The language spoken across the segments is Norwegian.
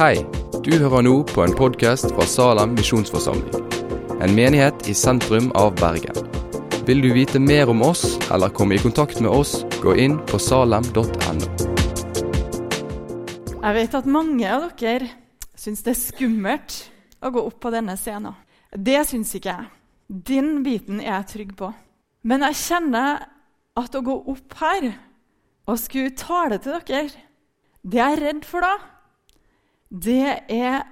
Hei, du hører nå på en podkast fra Salem misjonsforsamling. En menighet i sentrum av Bergen. Vil du vite mer om oss eller komme i kontakt med oss, gå inn på salem.no. Jeg vet at mange av dere syns det er skummelt å gå opp på denne scenen. Det syns ikke jeg. Den biten er jeg trygg på. Men jeg kjenner at å gå opp her og skulle tale til dere, det jeg er redd for da, det er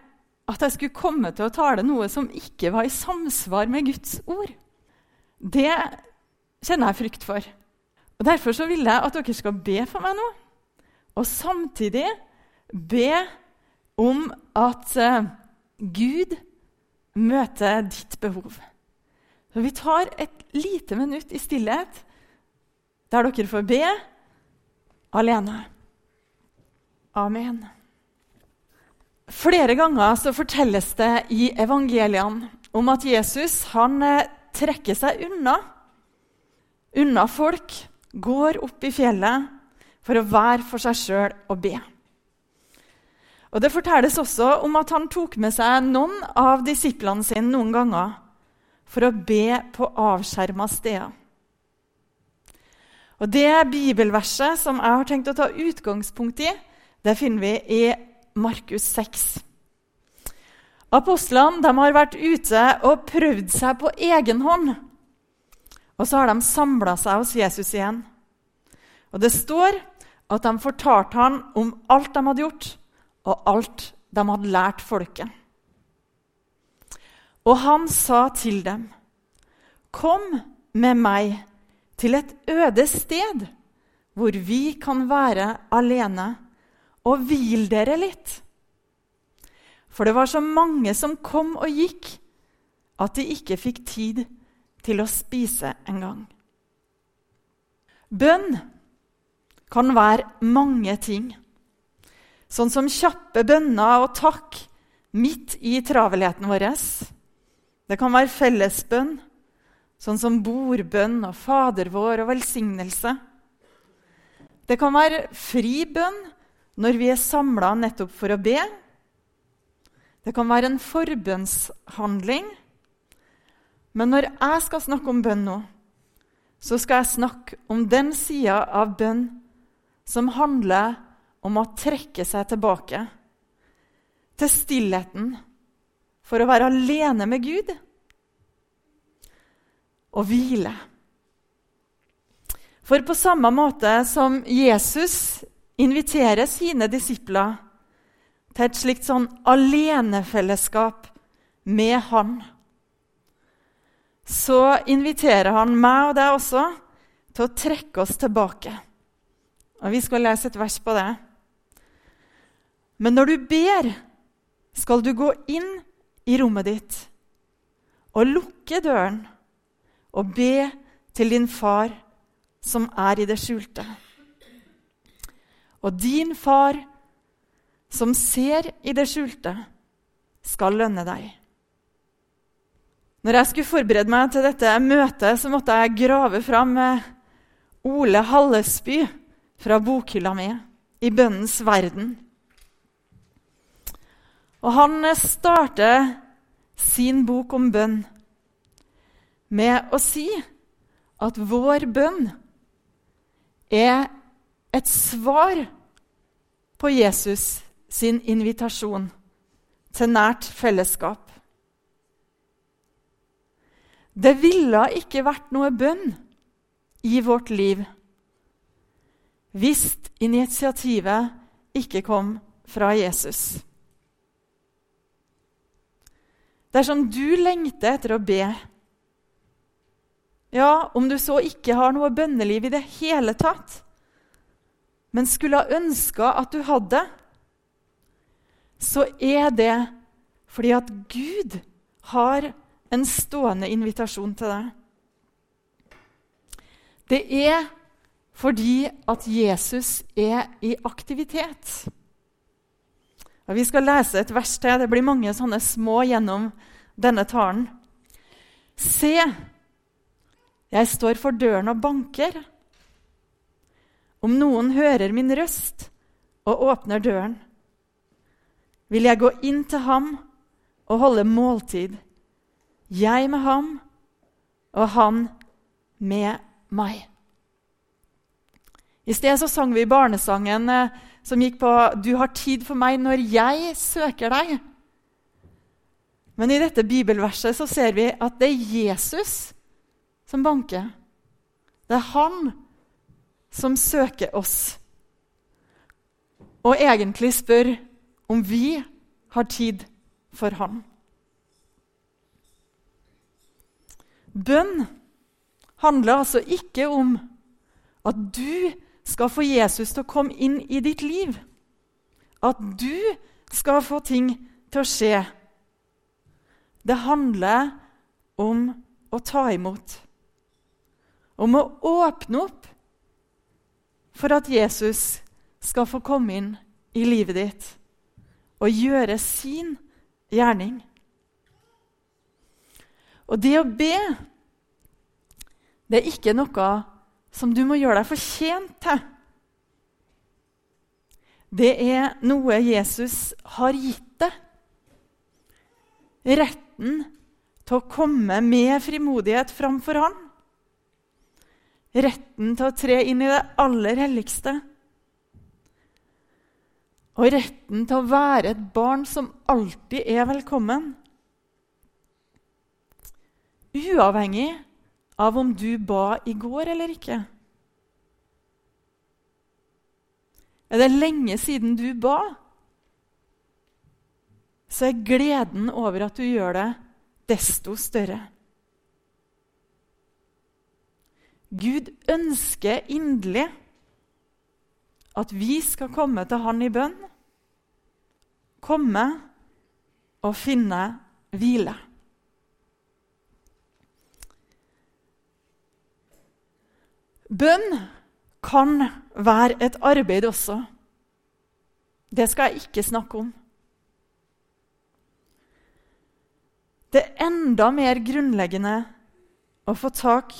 at jeg skulle komme til å tale noe som ikke var i samsvar med Guds ord. Det kjenner jeg frykt for. Og Derfor så vil jeg at dere skal be for meg nå, og samtidig be om at uh, Gud møter ditt behov. Så Vi tar et lite minutt i stillhet der dere får be alene. Amen. Flere ganger så fortelles det i evangeliene om at Jesus han eh, trekker seg unna. Unna folk, går opp i fjellet for å være for seg sjøl og be. Og Det fortelles også om at han tok med seg noen av disiplene sine noen ganger for å be på avskjerma steder. Og Det bibelverset som jeg har tenkt å ta utgangspunkt i, det finner vi i Markus 6. Apostlene har vært ute og prøvd seg på egen hånd. Og så har de samla seg hos Jesus igjen. Og Det står at de fortalte han om alt de hadde gjort, og alt de hadde lært folket. Og han sa til dem, 'Kom med meg til et øde sted, hvor vi kan være alene.' Og hvil dere litt. For det var så mange som kom og gikk, at de ikke fikk tid til å spise engang. Bønn kan være mange ting, sånn som kjappe bønner og takk midt i travelheten vår. Det kan være fellesbønn, sånn som bordbønn og Fader vår og velsignelse. Det kan være fri bønn, når vi er samla nettopp for å be. Det kan være en forbønnshandling. Men når jeg skal snakke om bønn nå, så skal jeg snakke om den sida av bønn som handler om å trekke seg tilbake til stillheten for å være alene med Gud og hvile. For på samme måte som Jesus inviterer sine disipler til et slikt sånn alenefellesskap med han. Så inviterer han meg og deg også til å trekke oss tilbake. Og Vi skal lese et vers på det. Men når du ber, skal du gå inn i rommet ditt og lukke døren og be til din far som er i det skjulte. Og din far, som ser i det skjulte, skal lønne deg. Når jeg skulle forberede meg til dette møtet, så måtte jeg grave fram Ole Hallesby fra bokhylla mi i Bønnens verden. Og han starter sin bok om bønn med å si at vår bønn er et svar på Jesus sin invitasjon til nært fellesskap. Det ville ikke vært noe bønn i vårt liv hvis initiativet ikke kom fra Jesus. Dersom du lengter etter å be, ja, om du så ikke har noe bønneliv i det hele tatt, men skulle ha ønska at du hadde, så er det fordi at Gud har en stående invitasjon til deg. Det er fordi at Jesus er i aktivitet. Og vi skal lese et vers til. Det blir mange sånne små gjennom denne talen. Se, jeg står for døren og banker. Om noen hører min røst og åpner døren, vil jeg gå inn til ham og holde måltid, jeg med ham og han med meg. I sted så sang vi barnesangen eh, som gikk på 'Du har tid for meg når jeg søker deg'. Men i dette bibelverset så ser vi at det er Jesus som banker. Det er han som søker oss, og egentlig spør om vi har tid for han. Bønn handler altså ikke om at du skal få Jesus til å komme inn i ditt liv. At du skal få ting til å skje. Det handler om å ta imot. Om å åpne opp for at Jesus skal få komme inn i livet ditt og gjøre sin gjerning. Og det å be, det er ikke noe som du må gjøre deg fortjent til. Det er noe Jesus har gitt deg. Retten til å komme med frimodighet framfor Han. Retten til å tre inn i det aller helligste. Og retten til å være et barn som alltid er velkommen. Uavhengig av om du ba i går eller ikke. Er det lenge siden du ba, så er gleden over at du gjør det, desto større. Gud ønsker inderlig at vi skal komme til Han i bønn. Komme og finne hvile. Bønn kan være et arbeid også. Det skal jeg ikke snakke om. Det er enda mer grunnleggende å få tak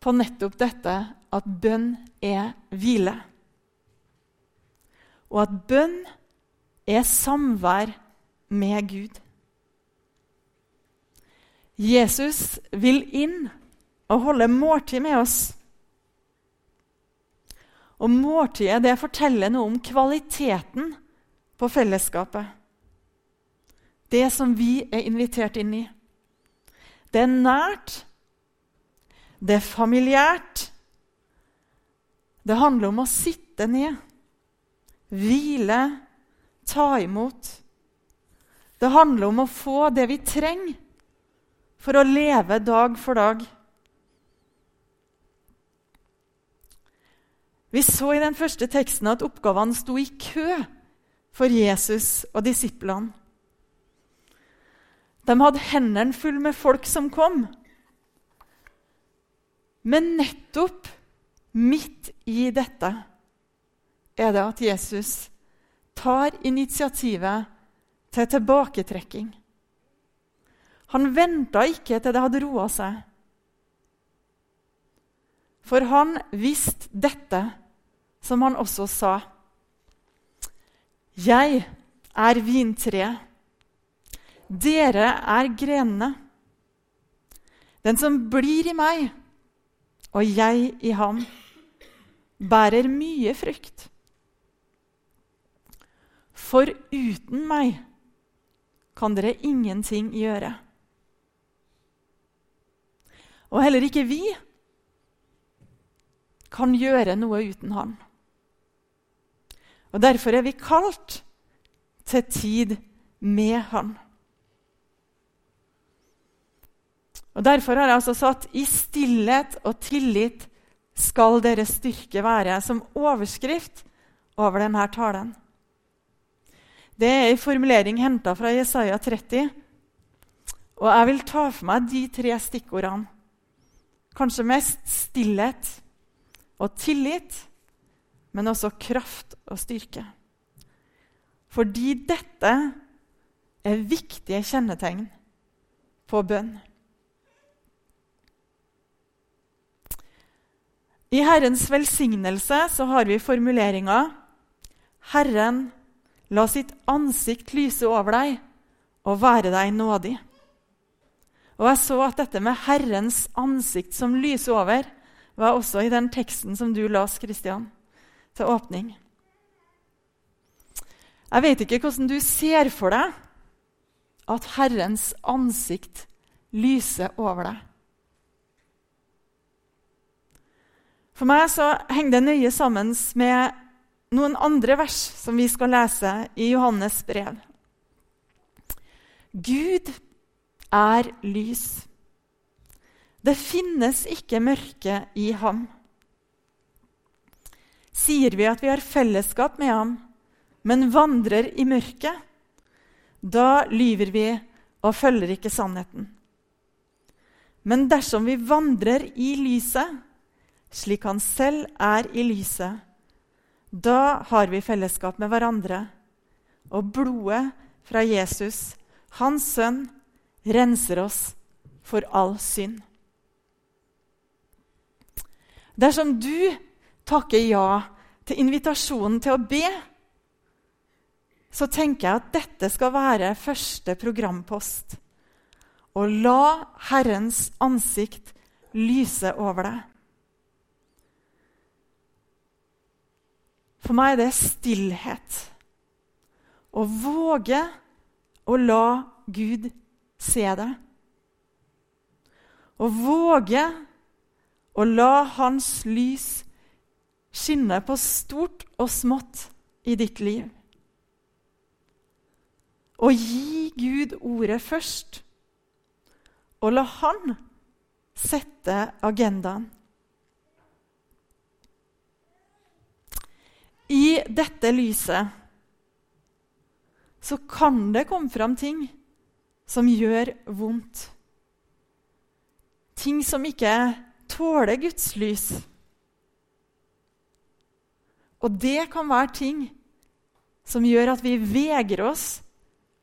på nettopp dette at bønn er hvile. Og at bønn er samvær med Gud. Jesus vil inn og holde måltid med oss. Og måltidet det forteller noe om kvaliteten på fellesskapet. Det som vi er invitert inn i. Det er nært. Det er familiært. Det handler om å sitte ned, hvile, ta imot. Det handler om å få det vi trenger for å leve dag for dag. Vi så i den første teksten at oppgavene sto i kø for Jesus og disiplene. De hadde hendene fulle med folk som kom. Men nettopp midt i dette er det at Jesus tar initiativet til tilbaketrekking. Han venta ikke til det hadde roa seg. For han visste dette, som han også sa. Jeg er vintreet. Dere er grenene. Den som blir i meg, og jeg i ham, bærer mye frukt. For uten meg kan dere ingenting gjøre. Og heller ikke vi kan gjøre noe uten Han. Og Derfor er vi kalt til tid med Han. Og Derfor har jeg altså satt 'i stillhet og tillit skal deres styrke være' som overskrift over denne talen. Det er en formulering henta fra Jesaja 30. Og jeg vil ta for meg de tre stikkordene. Kanskje mest stillhet og tillit, men også kraft og styrke. Fordi dette er viktige kjennetegn på bønn. I Herrens velsignelse så har vi formuleringa 'Herren la sitt ansikt lyse over deg og være deg nådig. Og jeg så at dette med Herrens ansikt som lyser over, var også i den teksten som du las, Kristian, til åpning. Jeg vet ikke hvordan du ser for deg at Herrens ansikt lyser over deg. For meg så henger det nøye sammen med noen andre vers som vi skal lese i Johannes brev. Gud er lys. Det finnes ikke mørke i ham. Sier vi at vi har fellesskap med ham, men vandrer i mørket, da lyver vi og følger ikke sannheten. Men dersom vi vandrer i lyset, slik han selv er i lyset, da har vi fellesskap med hverandre. Og blodet fra Jesus, hans sønn, renser oss for all synd. Dersom du takker ja til invitasjonen til å be, så tenker jeg at dette skal være første programpost. Og la Herrens ansikt lyse over deg. For meg er det stillhet. Å våge å la Gud se det. Å våge å la Hans lys skinne på stort og smått i ditt liv. Å gi Gud ordet først, og la Han sette agendaen. I dette lyset så kan det komme fram ting som gjør vondt. Ting som ikke tåler Guds lys. Og det kan være ting som gjør at vi vegrer oss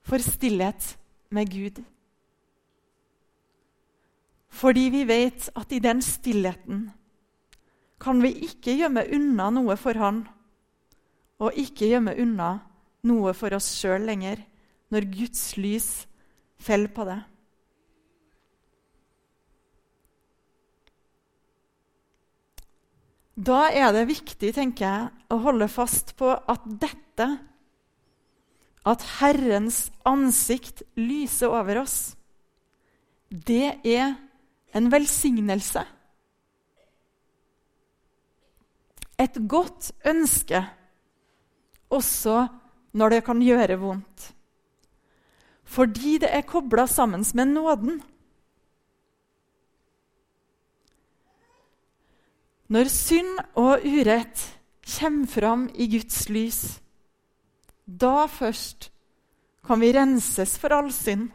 for stillhet med Gud. Fordi vi vet at i den stillheten kan vi ikke gjemme unna noe for Han og ikke gjemme unna noe for oss sjøl lenger når Guds lys faller på det. Da er det viktig tenker jeg, å holde fast på at dette, at Herrens ansikt lyser over oss, det er en velsignelse. Et godt ønske også når det kan gjøre vondt. Fordi det er kobla sammen med nåden. Når synd og urett kommer fram i Guds lys, da først kan vi renses for all synd.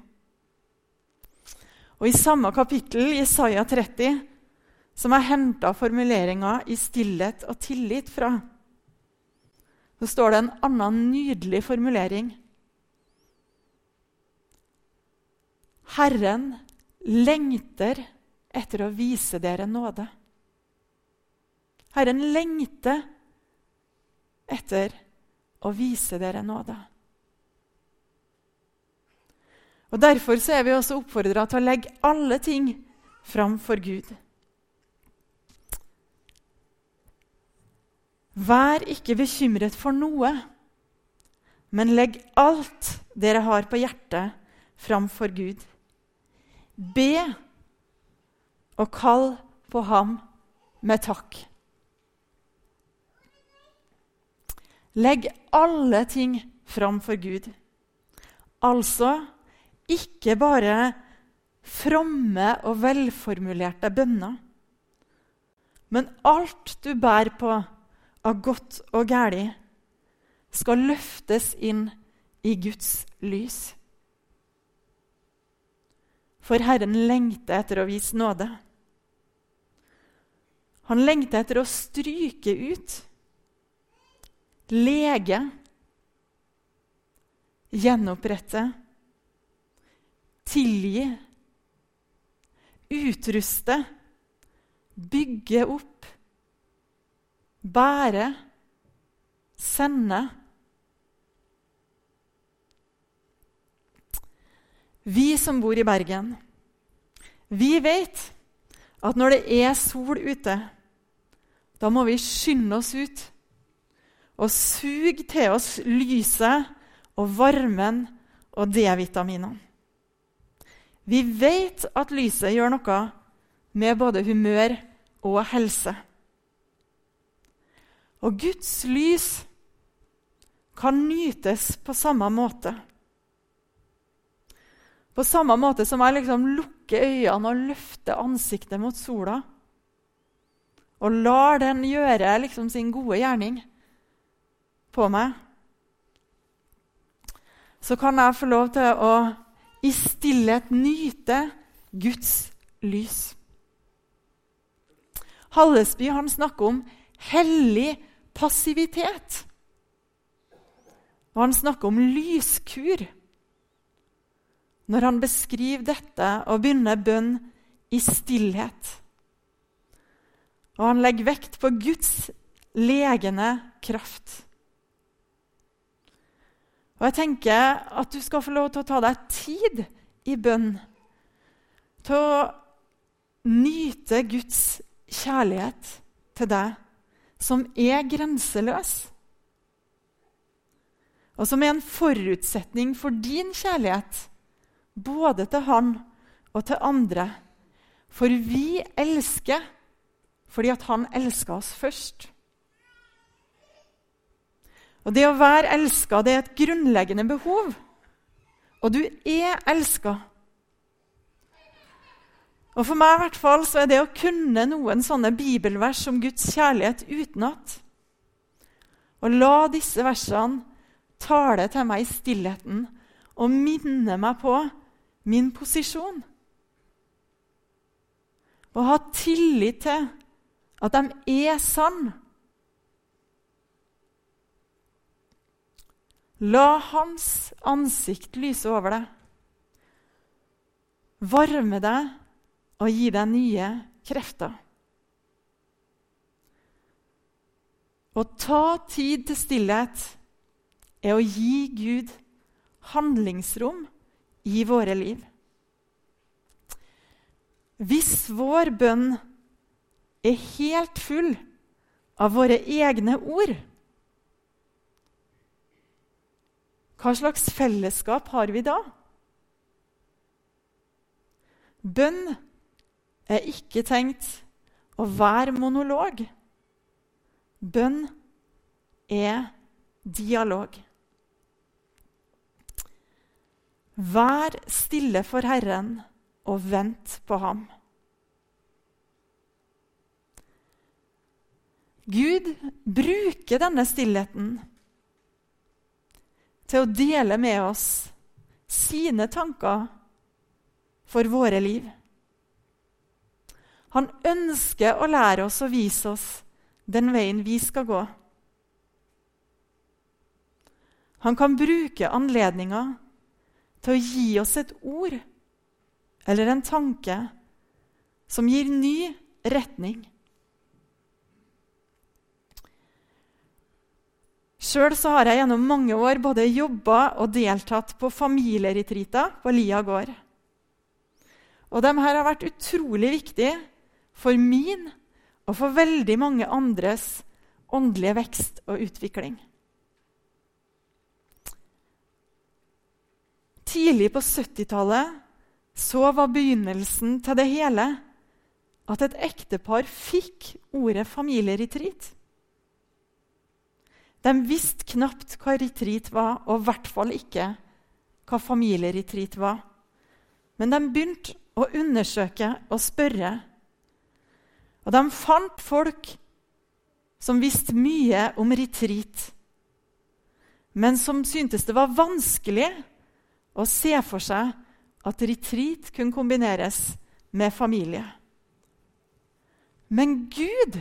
Og I samme kapittel, Isaiah 30, som er henta formuleringa 'i stillhet og tillit' fra, så står det en annen nydelig formulering. Herren lengter etter å vise dere nåde. Herren lengter etter å vise dere nåde. Og Derfor er vi også oppfordra til å legge alle ting fram for Gud. Vær ikke bekymret for noe, men legg alt dere har på hjertet, framfor Gud. Be og kall på ham med takk. Legg alle ting framfor Gud. Altså ikke bare fromme og velformulerte bønner, men alt du bærer på av godt og galt skal løftes inn i Guds lys. For Herren lengter etter å vise nåde. Han lengter etter å stryke ut, lege, gjenopprette, tilgi, utruste, bygge opp bære, sende. Vi som bor i Bergen, vi vet at når det er sol ute, da må vi skynde oss ut og suge til oss lyset og varmen og D-vitaminene. Vi vet at lyset gjør noe med både humør og helse. Og Guds lys kan nytes på samme måte. På samme måte som jeg liksom lukker øynene og løfter ansiktet mot sola. Og lar den gjøre liksom sin gode gjerning på meg. Så kan jeg få lov til å i stillhet nyte Guds lys. Hallesby han snakker om hellig passivitet. Og han snakker om lyskur når han beskriver dette og begynner bønn i stillhet. Og han legger vekt på Guds legende kraft. Og jeg tenker at du skal få lov til å ta deg tid i bønn. Til å nyte Guds kjærlighet til deg, som er grenseløs. Og som er en forutsetning for din kjærlighet både til han og til andre. For vi elsker fordi at han elska oss først. Og Det å være elska er et grunnleggende behov. Og du er elska. Og For meg i hvert fall så er det å kunne noen sånne bibelvers om Guds kjærlighet utenat, og la disse versene tale til meg i stillheten og minne meg på min posisjon. Og ha tillit til at de er sann. La hans ansikt lyse over deg, varme deg og gi deg nye krefter. Å ta tid til stillhet er å gi Gud handlingsrom i våre liv. Hvis vår bønn er helt full av våre egne ord, hva slags fellesskap har vi da? Bønn er ikke tenkt å være monolog. Bønn er dialog. Vær stille for Herren og vent på ham. Gud bruker denne stillheten til å dele med oss sine tanker for våre liv. Han ønsker å lære oss og vise oss den veien vi skal gå. Han kan bruke anledninger til å gi oss et ord eller en tanke som gir ny retning. Sjøl har jeg gjennom mange år både jobba og deltatt på familieretreater på Lia gård. Og de her har vært utrolig viktige for min og for veldig mange andres åndelige vekst og utvikling. Tidlig på 70-tallet så var begynnelsen til det hele at et ektepar fikk ordet familieretreat. De visste knapt hva retreat var, og i hvert fall ikke hva familieretreat var. Men de begynte å undersøke og spørre. Og de fant folk som visste mye om retreat, men som syntes det var vanskelig å se for seg at retreat kunne kombineres med familie. Men Gud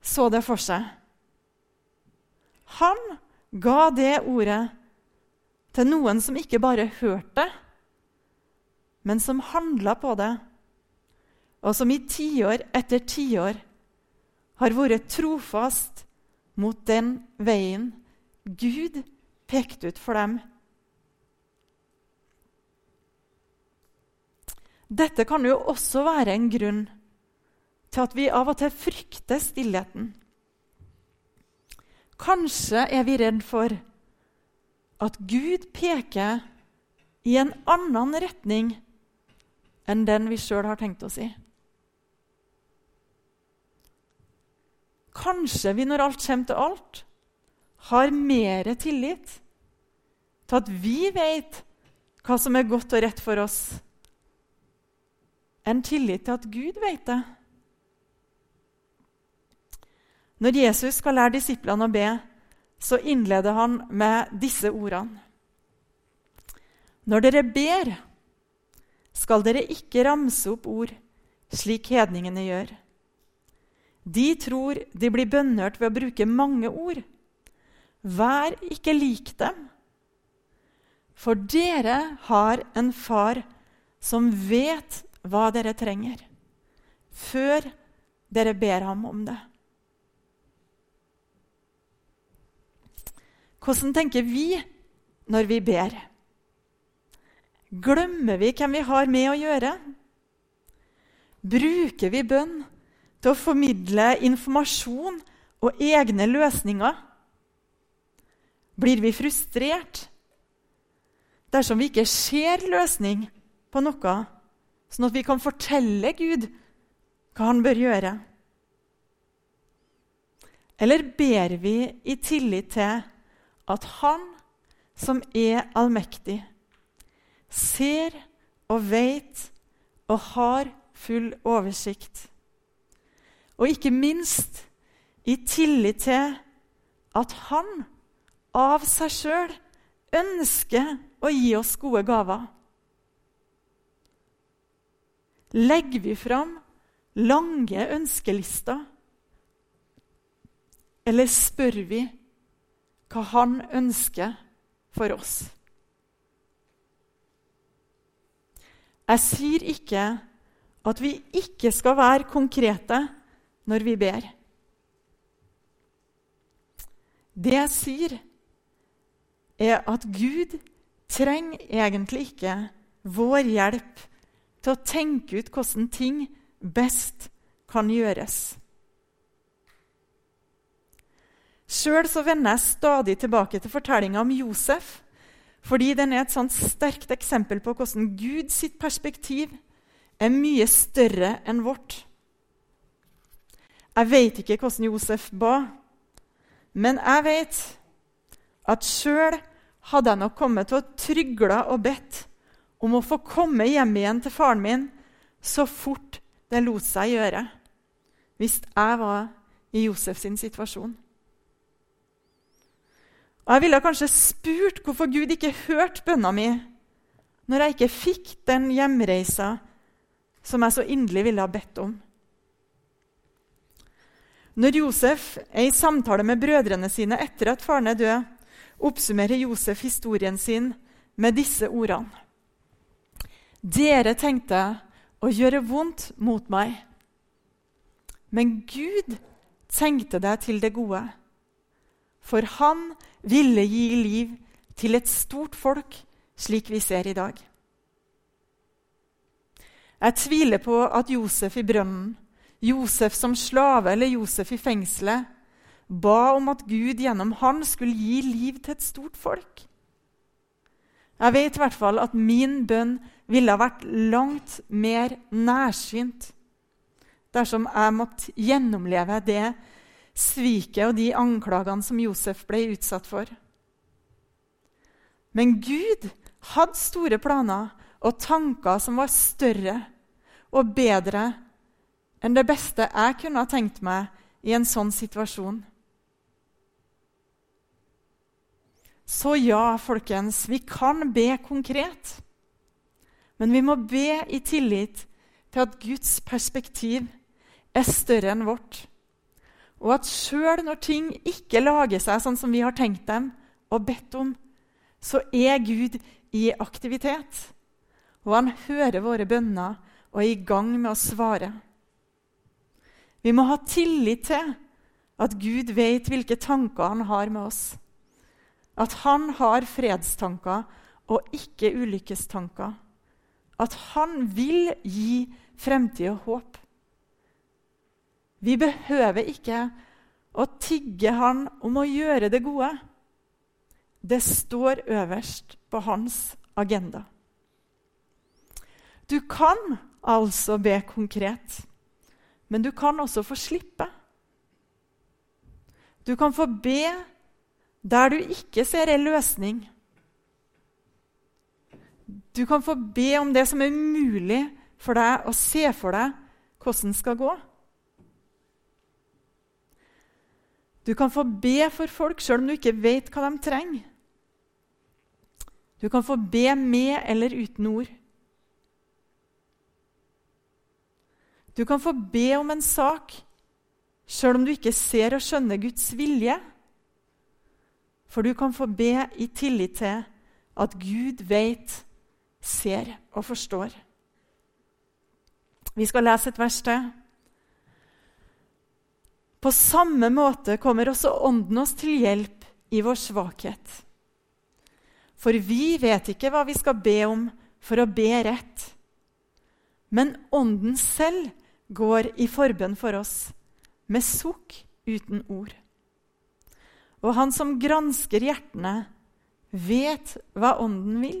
så det for seg. Han ga det ordet til noen som ikke bare hørte, men som handla på det, og som i tiår etter tiår har vært trofast mot den veien Gud pekte ut for dem Dette kan jo også være en grunn til at vi av og til frykter stillheten. Kanskje er vi redd for at Gud peker i en annen retning enn den vi sjøl har tenkt oss i. Kanskje vi, når alt kommer til alt, har mer tillit til at vi vet hva som er godt og rett for oss, enn tillit til at Gud vet det. Når Jesus skal lære disiplene å be, så innleder han med disse ordene. Når dere ber, skal dere ikke ramse opp ord slik hedningene gjør. De tror de blir bønnhørt ved å bruke mange ord. Vær ikke lik dem. For dere har en far som vet hva dere trenger, før dere ber ham om det. Hvordan tenker vi når vi ber? Glemmer vi hvem vi har med å gjøre? Bruker vi bønn til å formidle informasjon og egne løsninger? Blir vi frustrert dersom vi ikke ser løsning på noe, sånn at vi kan fortelle Gud hva han bør gjøre? Eller ber vi i tillit til at Han som er allmektig, ser og vet og har full oversikt. Og ikke minst i tillit til at han av seg sjøl ønsker å gi oss gode gaver. Legger vi fram lange ønskelister, eller spør vi hva han ønsker for oss? Jeg sier ikke at vi ikke skal være konkrete når vi ber. Det jeg sier, er at Gud trenger egentlig ikke vår hjelp til å tenke ut hvordan ting best kan gjøres. Sjøl vender jeg stadig tilbake til fortellinga om Josef, fordi den er et sånt sterkt eksempel på hvordan Guds perspektiv er mye større enn vårt. Jeg vet ikke hvordan Josef ba, men jeg vet at sjøl hadde jeg nok kommet til å trygle og bedt om å få komme hjem igjen til faren min så fort det lot seg gjøre, hvis jeg var i Josef sin situasjon. Og Jeg ville kanskje spurt hvorfor Gud ikke hørte bønna mi når jeg ikke fikk den hjemreisa som jeg så inderlig ville ha bedt om. Når Josef er i samtale med brødrene sine etter at faren er død, oppsummerer Josef historien sin med disse ordene. Dere tenkte å gjøre vondt mot meg, men Gud tenkte deg til det gode. For han ville gi liv til et stort folk, slik vi ser i dag. Jeg tviler på at Josef i brønnen, Josef som slave eller Josef i fengselet ba om at Gud gjennom han skulle gi liv til et stort folk. Jeg vet i hvert fall at min bønn ville ha vært langt mer nærsynt dersom jeg måtte gjennomleve det sviket og de anklagene som Josef ble utsatt for. Men Gud hadde store planer og tanker som var større og bedre enn det beste jeg kunne ha tenkt meg i en sånn situasjon. Så ja, folkens, vi kan be konkret. Men vi må be i tillit til at Guds perspektiv er større enn vårt. Og at sjøl når ting ikke lager seg sånn som vi har tenkt dem og bedt om, så er Gud i aktivitet. Og han hører våre bønner og er i gang med å svare. Vi må ha tillit til at Gud vet hvilke tanker han har med oss. At han har fredstanker og ikke ulykkestanker. at han vil gi fremtid og håp. Vi behøver ikke å tigge han om å gjøre det gode. Det står øverst på hans agenda. Du kan altså be konkret, men du kan også få slippe. Du kan få be der du ikke ser en løsning. Du kan få be om det som er umulig for deg å se for deg hvordan skal gå. Du kan få be for folk sjøl om du ikke vet hva de trenger. Du kan få be med eller uten ord. Du kan få be om en sak sjøl om du ikke ser og skjønner Guds vilje. For du kan få be i tillit til at Gud vet, ser og forstår. Vi skal lese et vers til. På samme måte kommer også Ånden oss til hjelp i vår svakhet. For vi vet ikke hva vi skal be om for å be rett. Men Ånden selv går i forbønn for oss, med sukk uten ord. Og han som gransker hjertene, vet hva Ånden vil.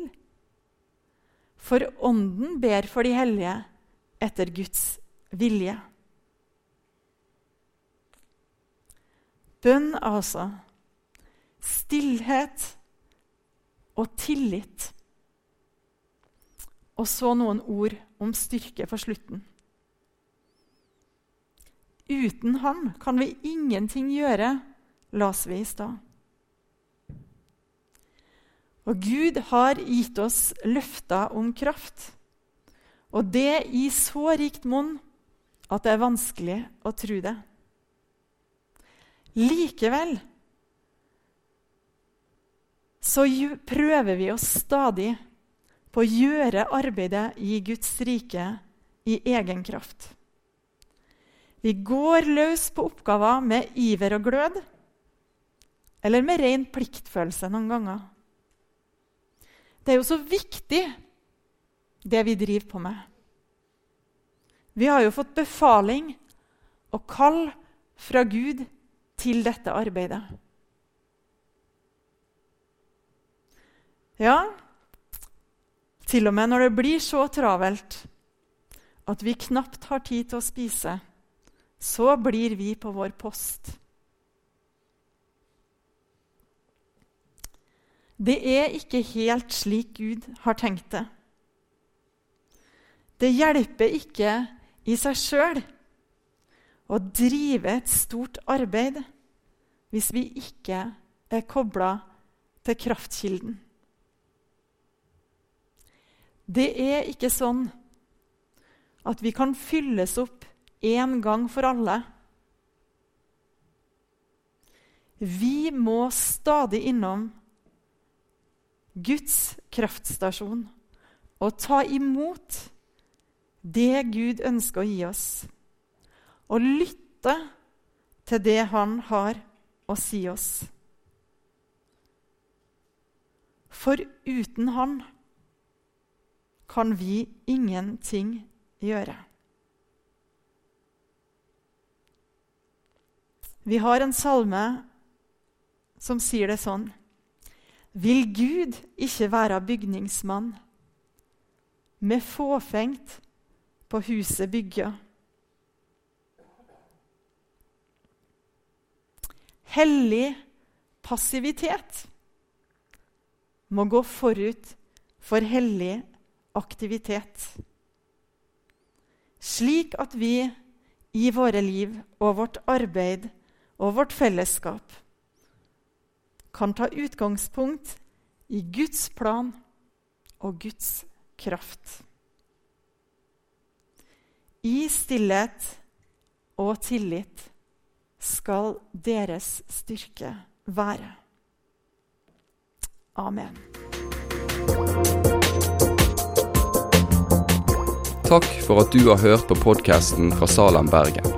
For Ånden ber for de hellige etter Guds vilje. Bønn, altså. Stillhet og tillit. Og så noen ord om styrke for slutten. Uten Han kan vi ingenting gjøre, las vi i stad. Og Gud har gitt oss løfter om kraft, og det i så rikt monn at det er vanskelig å tro det. Likevel så prøver vi oss stadig på å gjøre arbeidet i Guds rike i egen kraft. Vi går løs på oppgaver med iver og glød, eller med ren pliktfølelse noen ganger. Det er jo så viktig, det vi driver på med. Vi har jo fått befaling og kall fra Gud til dette arbeidet. Ja, til og med når det blir så travelt at vi knapt har tid til å spise, så blir vi på vår post. Det er ikke helt slik Gud har tenkt det. Det hjelper ikke i seg sjøl å drive et stort arbeid hvis vi ikke er kobla til kraftkilden. Det er ikke sånn at vi kan fylles opp en gang for alle. Vi må stadig innom Guds kraftstasjon og ta imot det Gud ønsker å gi oss, og lytte til det Han har å si oss. For uten Han kan vi ingenting gjøre. Vi har en salme som sier det sånn Vil Gud ikke være bygningsmann, med fåfengt på huset bygge? Hellig passivitet må gå forut for hellig aktivitet. Slik at vi i våre liv og vårt arbeid og vårt fellesskap kan ta utgangspunkt i Guds plan og Guds kraft. I stillhet og tillit skal deres styrke være. Amen. Takk for at du har hørt på podkasten fra Salem, Bergen.